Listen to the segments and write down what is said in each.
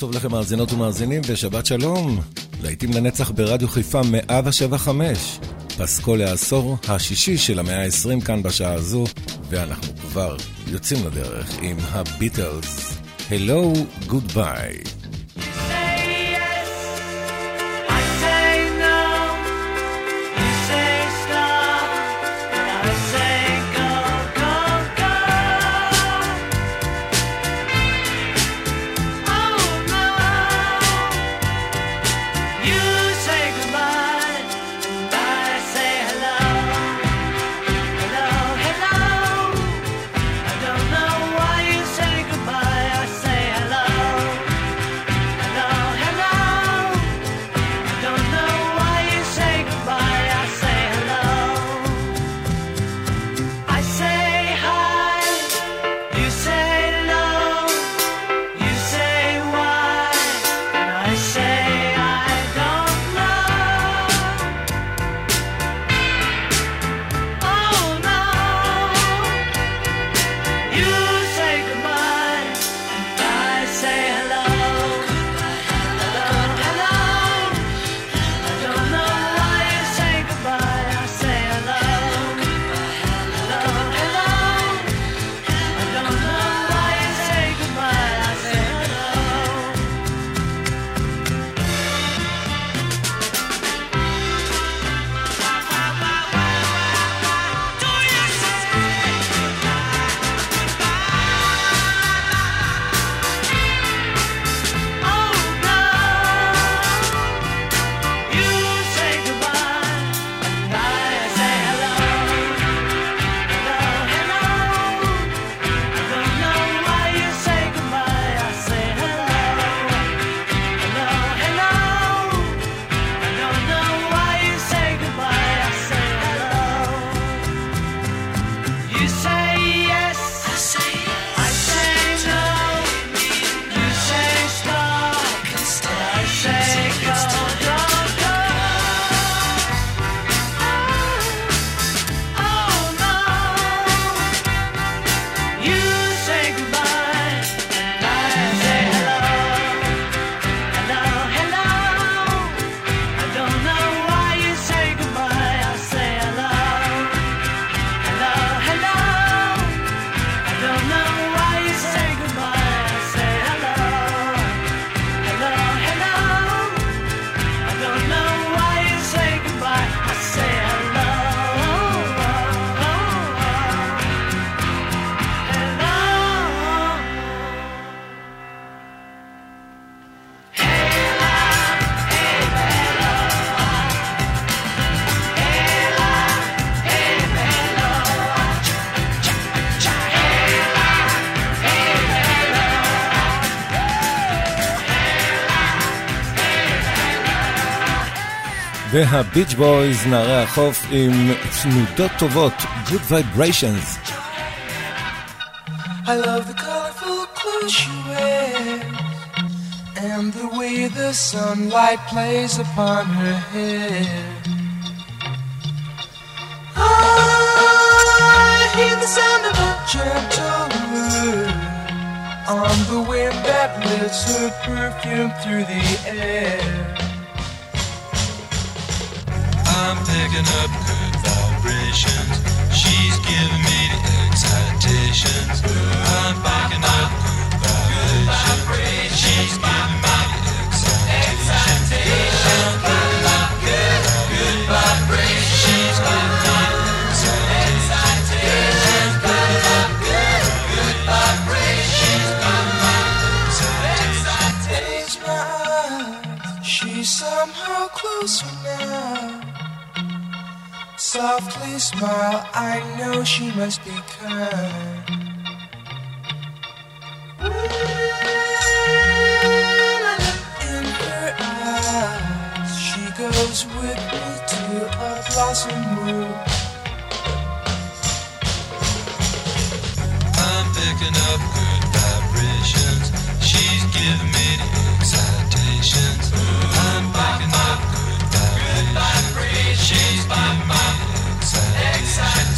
טוב לכם מאזינות ומאזינים ושבת שלום. להיטים לנצח ברדיו חיפה 175. פסקול העשור השישי של המאה ה-20 כאן בשעה הזו, ואנחנו כבר יוצאים לדרך עם הביטלס. Hello, goodbye. והביץ' בויז, נערי החוף עם תנודות טובות, Good Vibrations. I love the colorful clothes she wears and the way the sunlight plays upon her hair. I hear the sound of a gentle word on the wind that lifts her perfume through the air. I'm picking up good vibrations. She's giving me the excitations. I'm picking up good vibrations. She's giving me Softly smile, I know she must be kind. In her eyes, she goes with me to a blossom room. I'm picking up good vibrations. She's giving me the excitations. I'm picking up good vibrations. She's giving me excitations.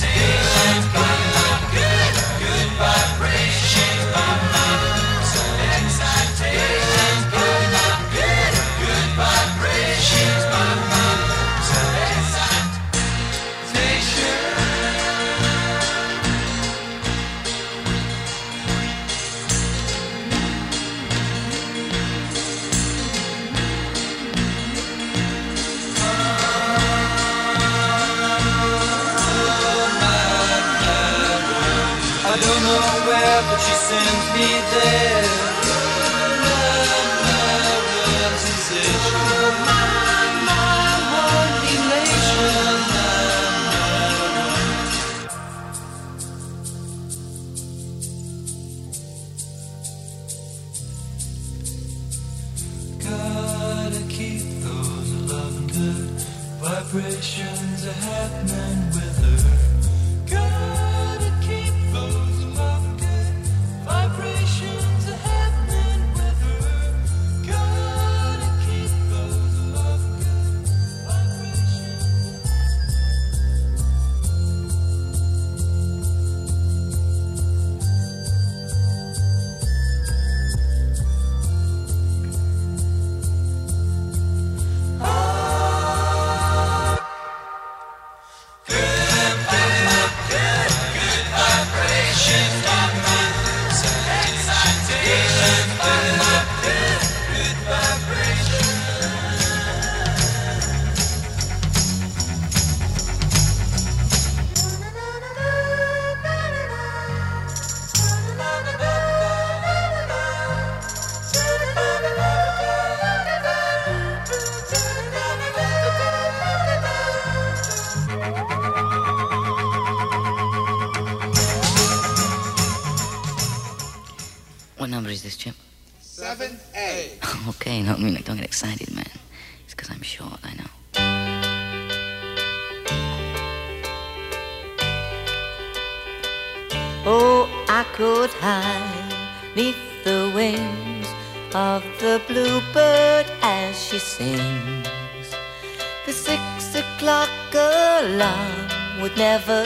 Would never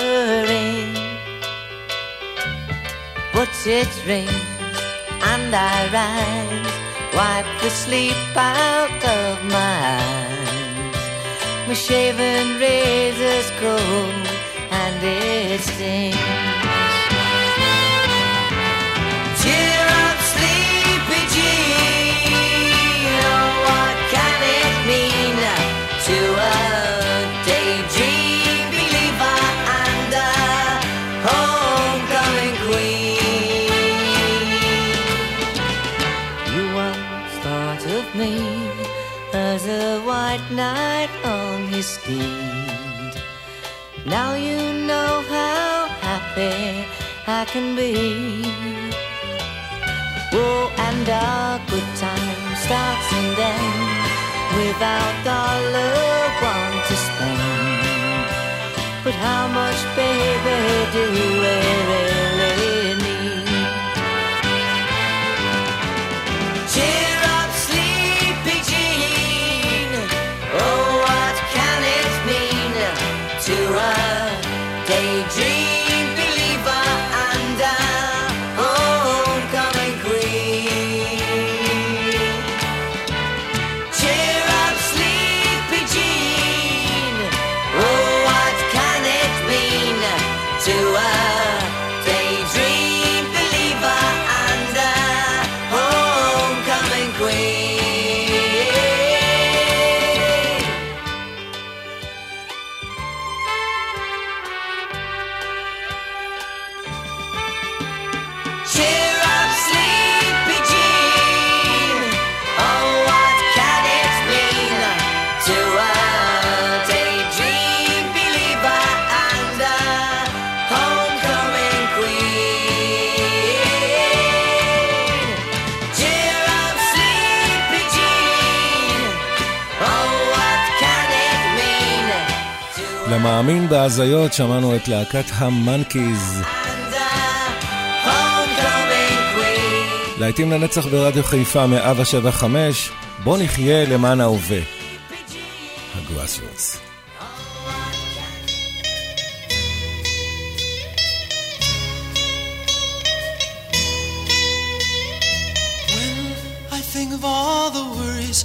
ring, but it rings and I rise, wipe the sleep out of my eyes. My shaven razor's cold and it stings. speed. Now you know how happy I can be. Oh, and our good time starts and ends without dollar one to spend. But how much, baby, do we? למאמין בהזיות שמענו את להקת המאנקיז. להיטים לנצח ברדיו חיפה 175, בוא נחיה למען ההווה. worries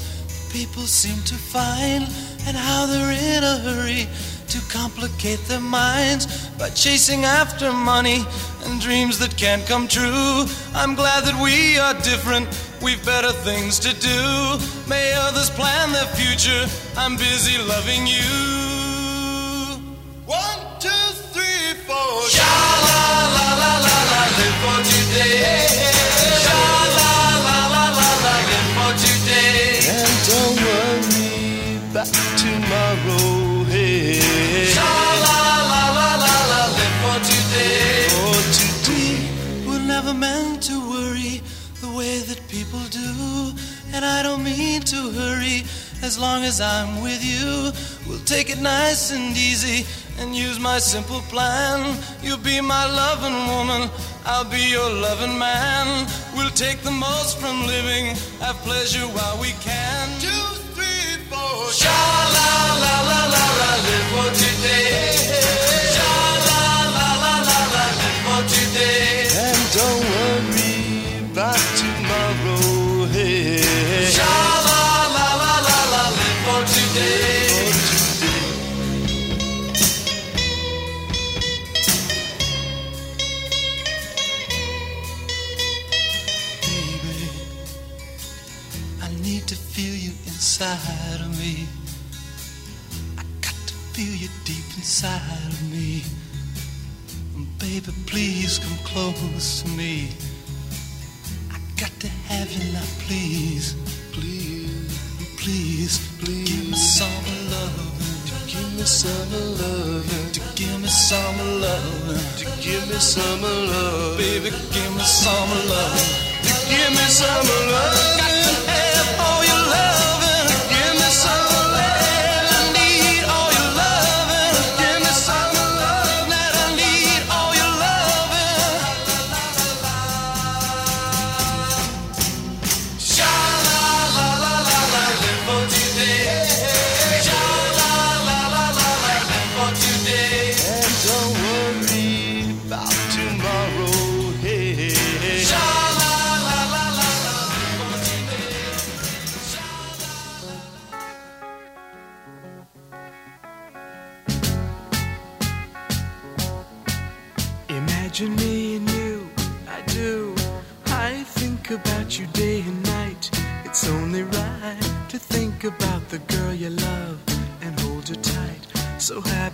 people seem to find and how they're in a hurry to complicate their minds by chasing after money and dreams that can't come true. I'm glad that we are different. We've better things to do. May others plan their future. I'm busy loving you. One, two, three, four. Sha la la la la la, live for today. And I don't mean to hurry. As long as I'm with you, we'll take it nice and easy and use my simple plan. You'll be my loving woman, I'll be your loving man. We'll take the most from living, have pleasure while we can. Two, three, four. Sha la la la la la, live for today. Inside of me. I got to feel you deep inside of me. And Baby, please come close to me. I got to have you now, please. Please, please, please. Give me some love. To give me some love. To give me some love. To give me some love. Baby, give me some love. To give me some love.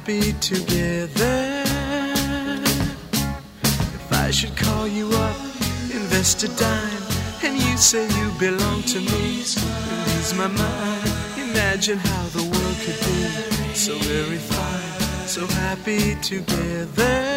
Happy together. If I should call you up, invest a dime, and you say you belong to me, ease my mind. Imagine how the world could be so very fine, so happy together.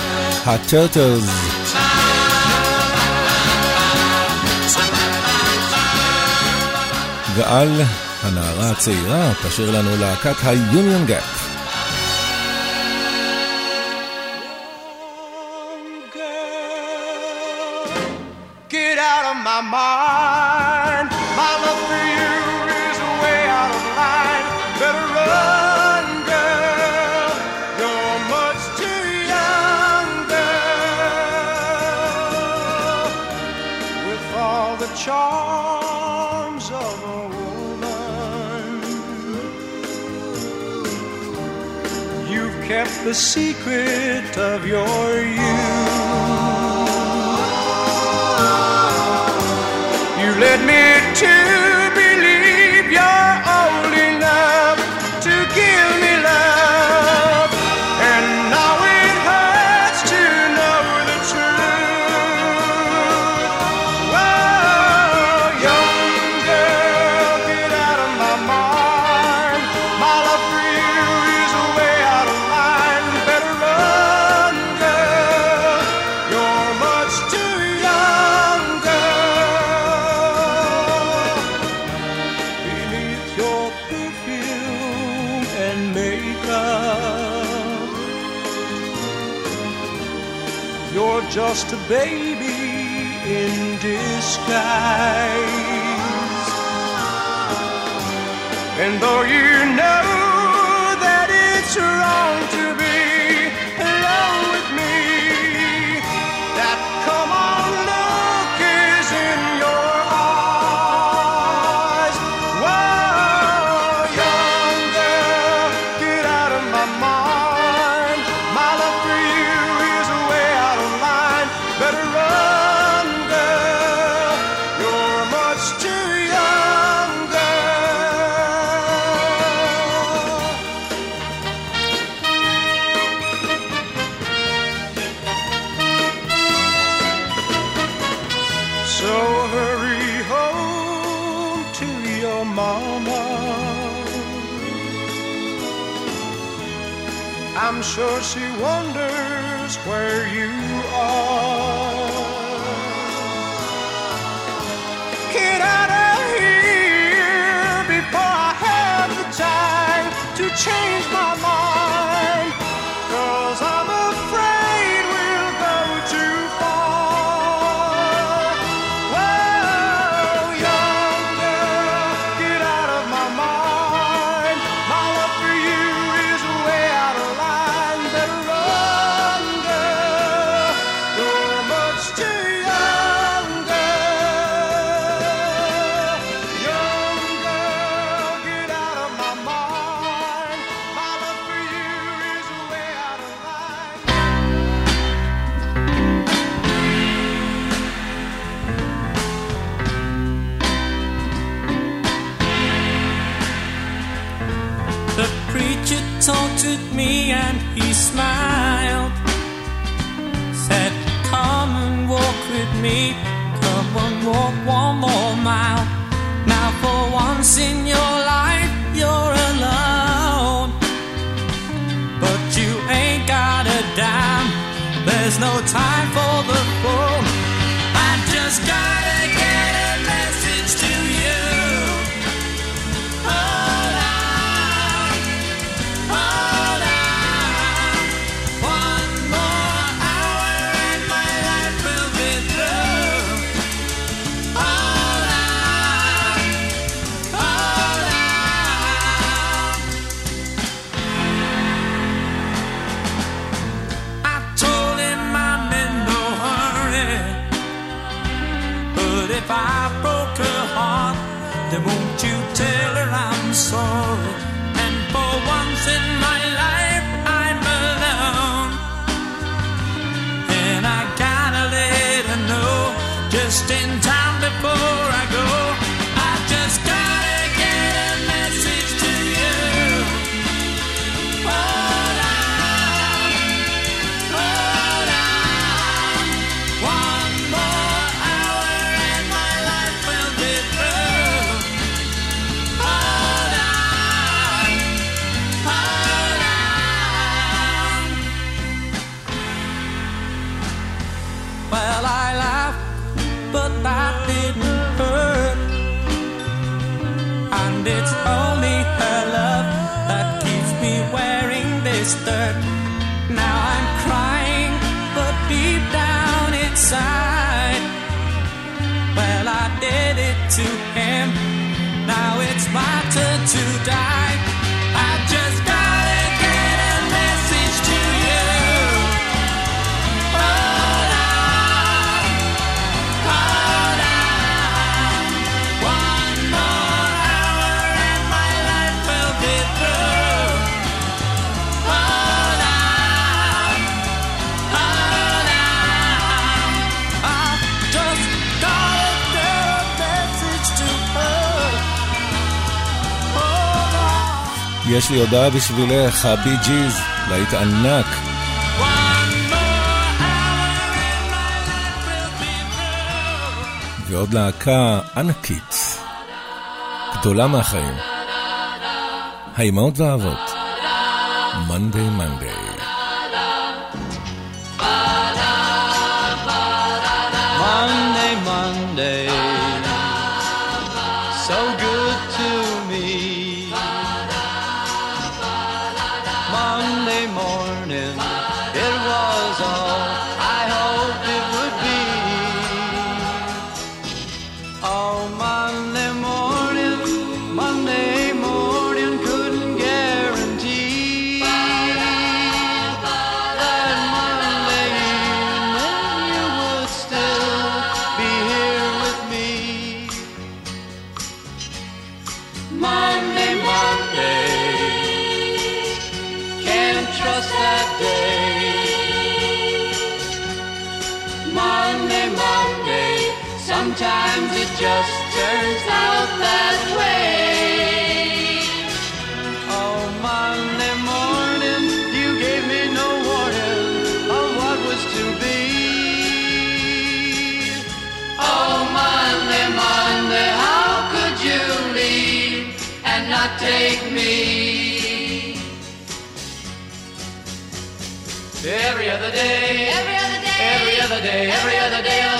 הטרטלס. ועל הנערה הצעירה תשאיר לנו להקת היוניון גאפ. the secret of your youth. You led me to just a baby in disguise. And though you הודעה בשבילך, הבי ג'יז, להיט ענק. ועוד להקה ענקית, גדולה מהחיים. האימהות והאבות, מונדי מונדי. other day, every other day.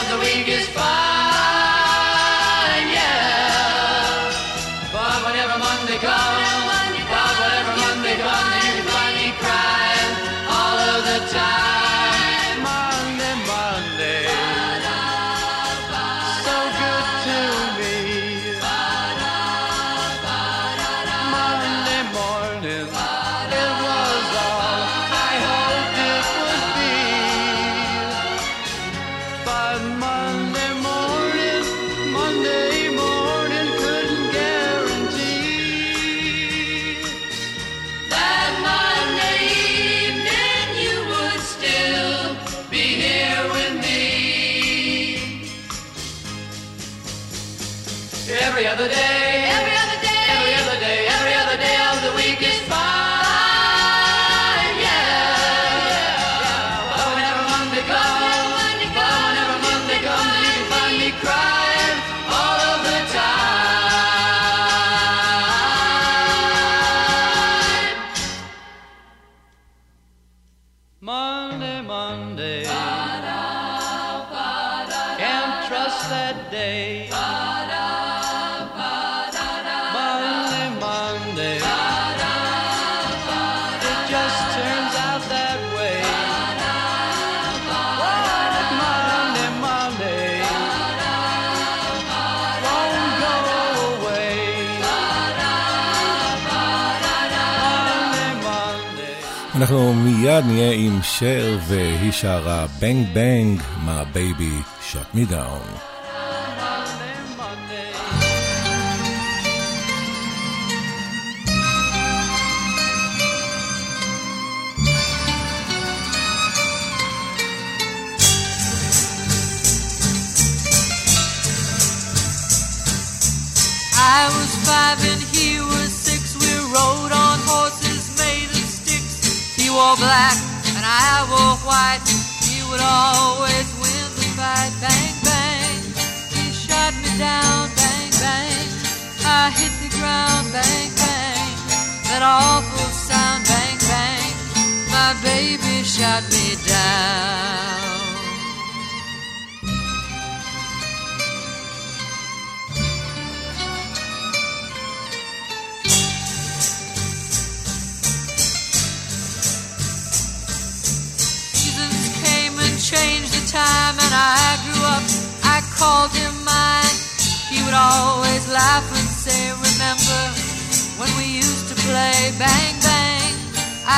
אנחנו מיד נהיה עם שר, והיא שרה בנג בנג, מה בייבי, שוט מי דאון. always win the fight. Bang, bang, he shot me down. Bang, bang, I hit the ground. Bang, bang, that awful sound. Bang, bang, my baby shot me down. called him mine, he would always laugh and say, Remember when we used to play bang bang?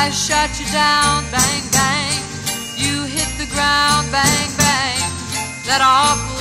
I shot you down, bang bang. You hit the ground, bang bang. That awful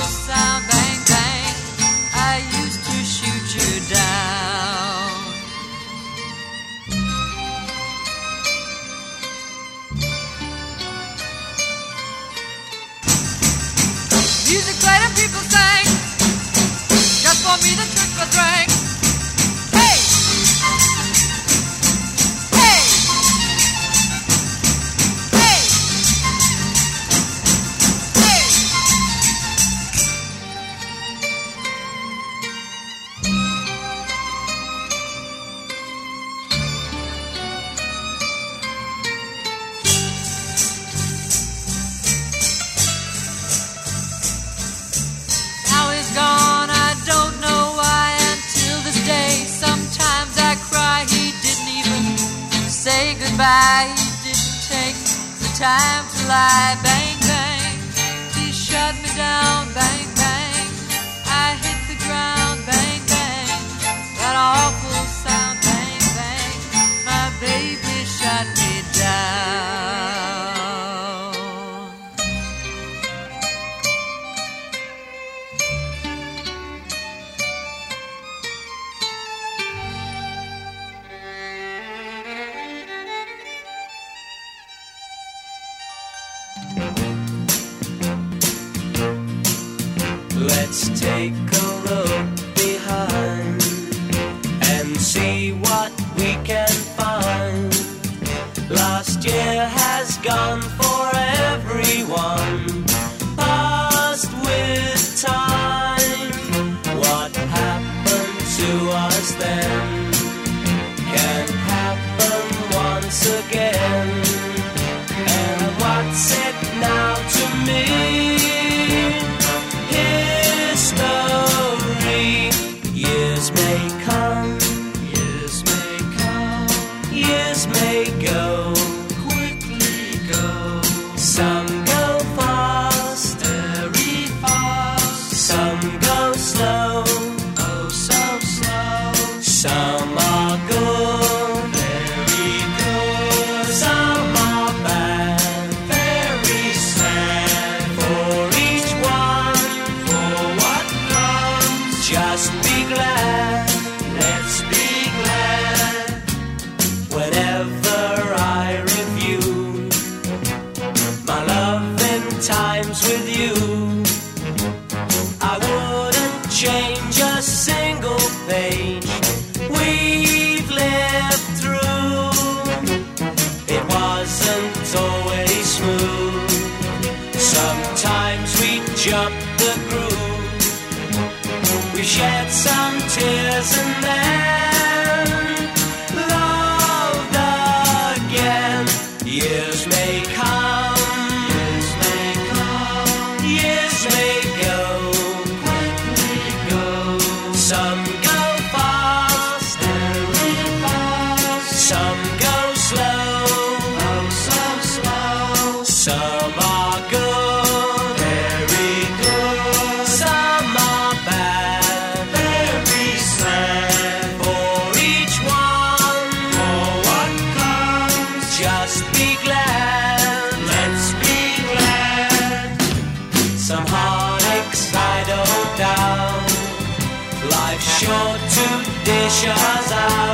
Shazam.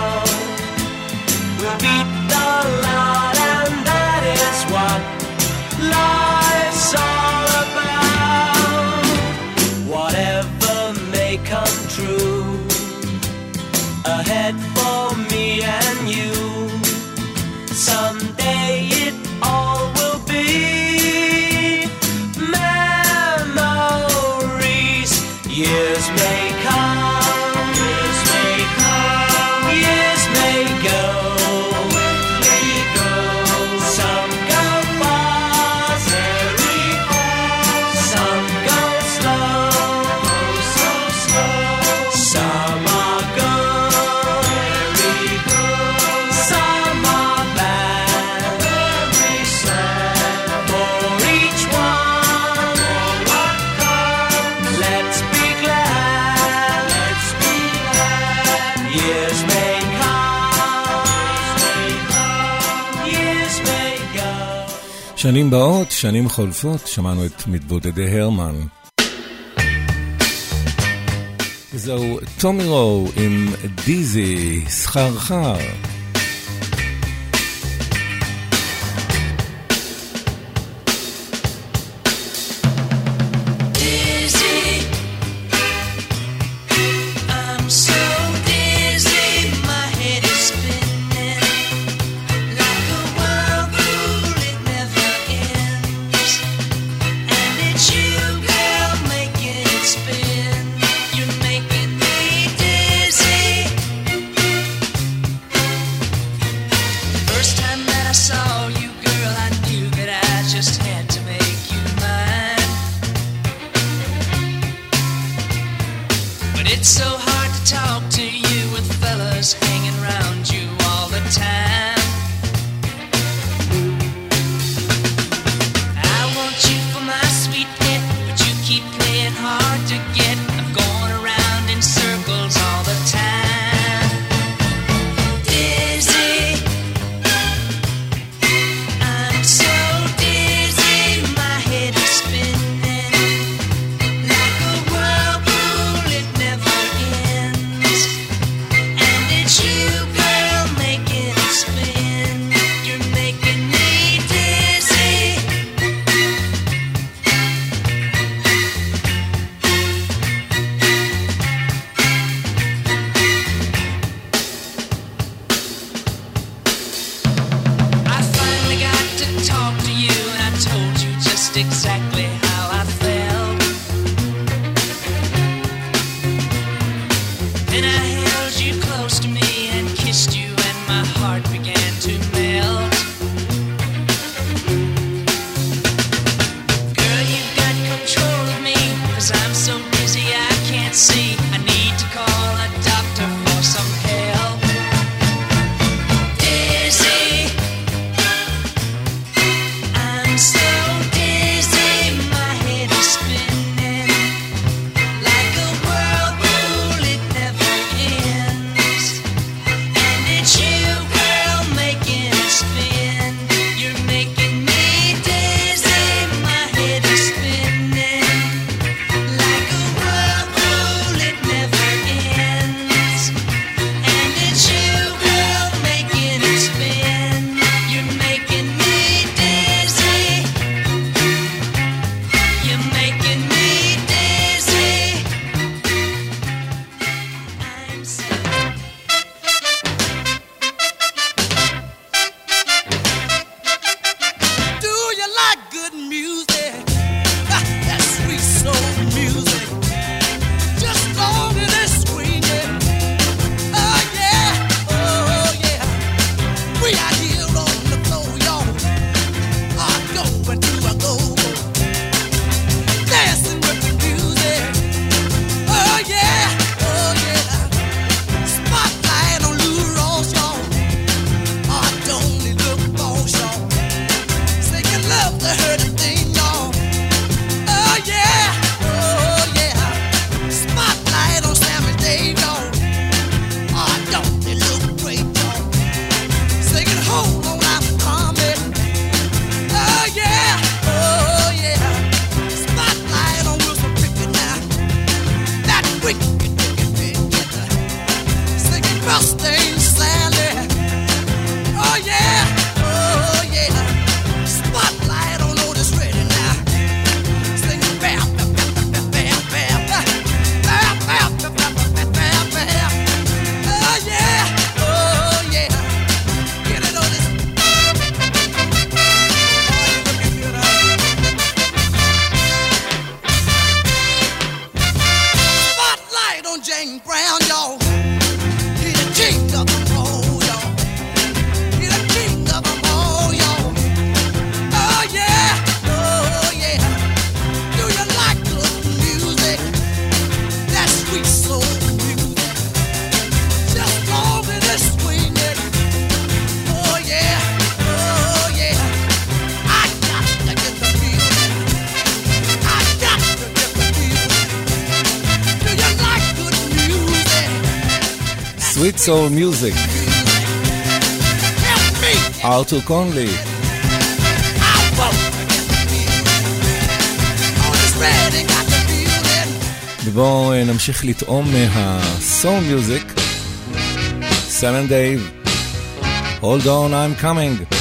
שנים באות, שנים חולפות, שמענו את מתבודדי הרמן. זהו טומי רו עם דיזי, סחרחר. קונלי. ובואו אה, נמשיך לטעום מהסול מיוזיק, סלנד דייב, Hold on, I'm coming.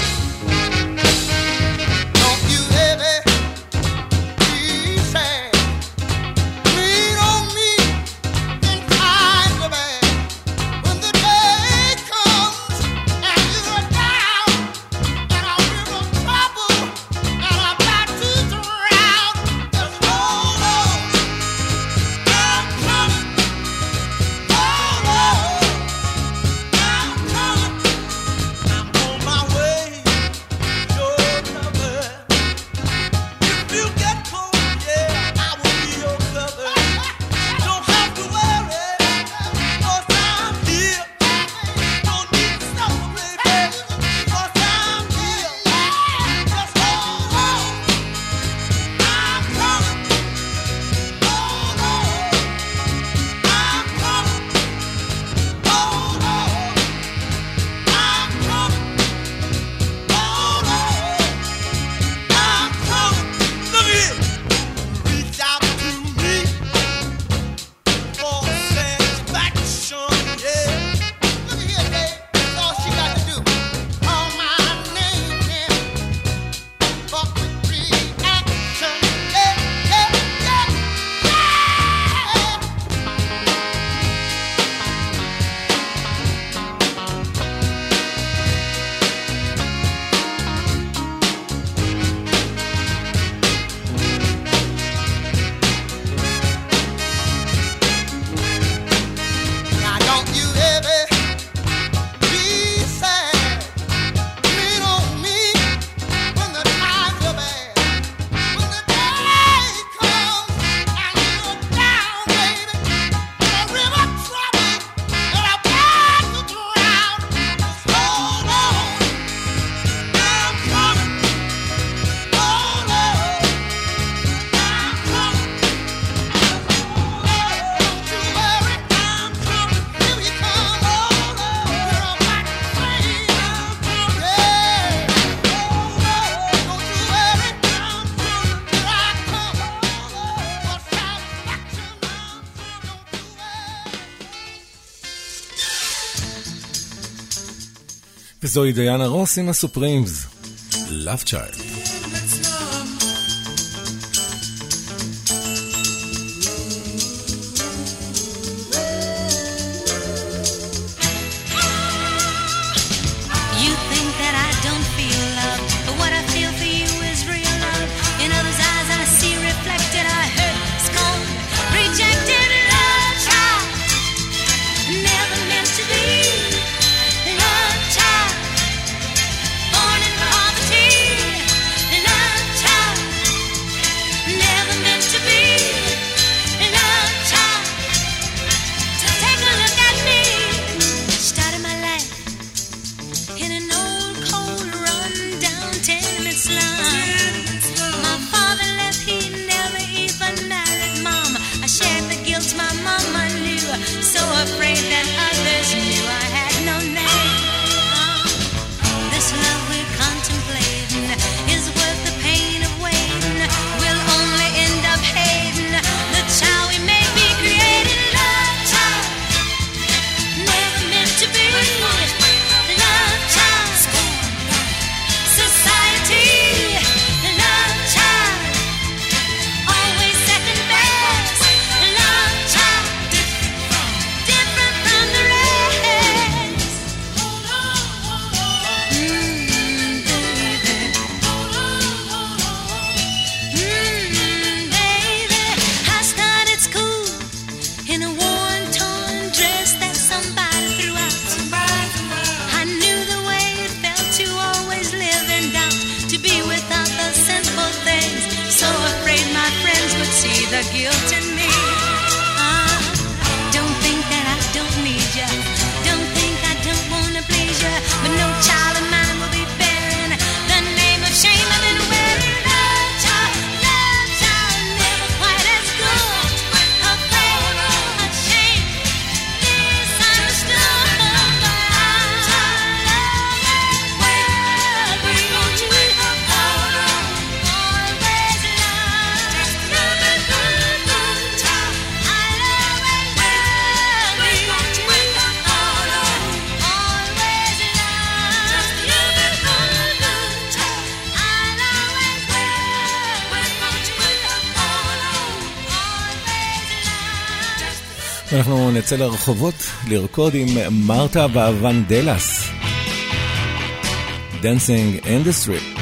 זוהי דיאנה רוס עם הסופרימס. Love Child. אנחנו נצא לרחובות לרקוד עם מרתה והוונדלס. Dancing in the Street.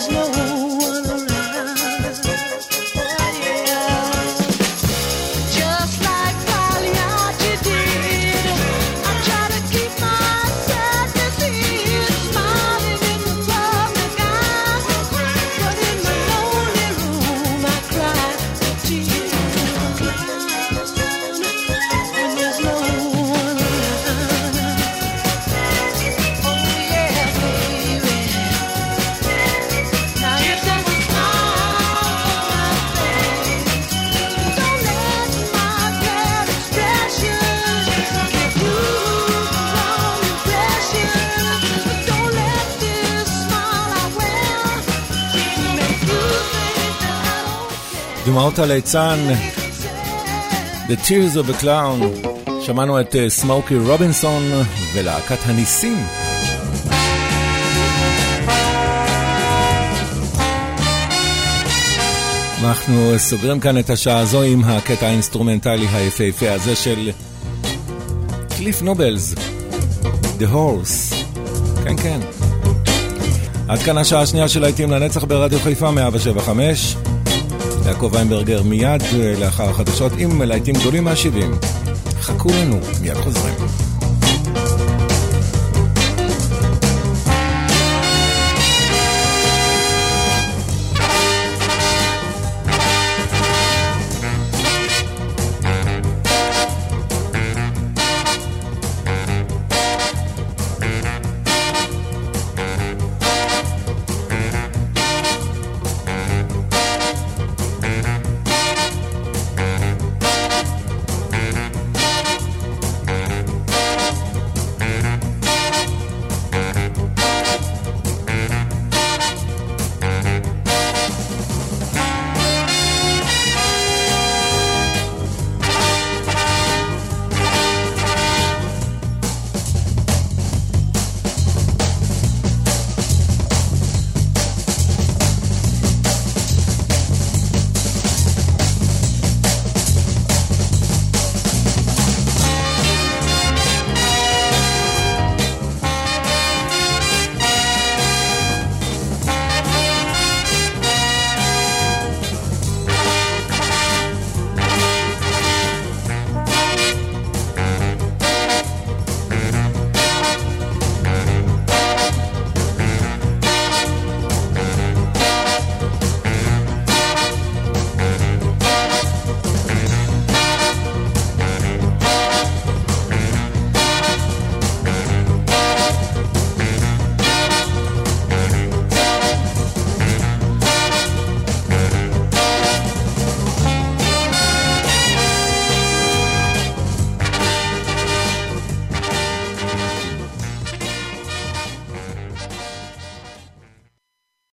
there's no way. דמעות הליצן, The Tears of a Clown. שמענו את אה, סמוקי רובינסון ולהקת הניסים. אנחנו סוגרים כאן את השעה הזו עם הקטע האינסטרומנטלי היפהפה הזה של קליף נובלס, The Horse. כן, כן. עד כאן השעה השנייה של להיטים לנצח ברדיו חיפה 175. יעקב ויינברגר מיד לאחר החדשות עם להיטים גדולים מה-70. חכו לנו, מיד חוזרים.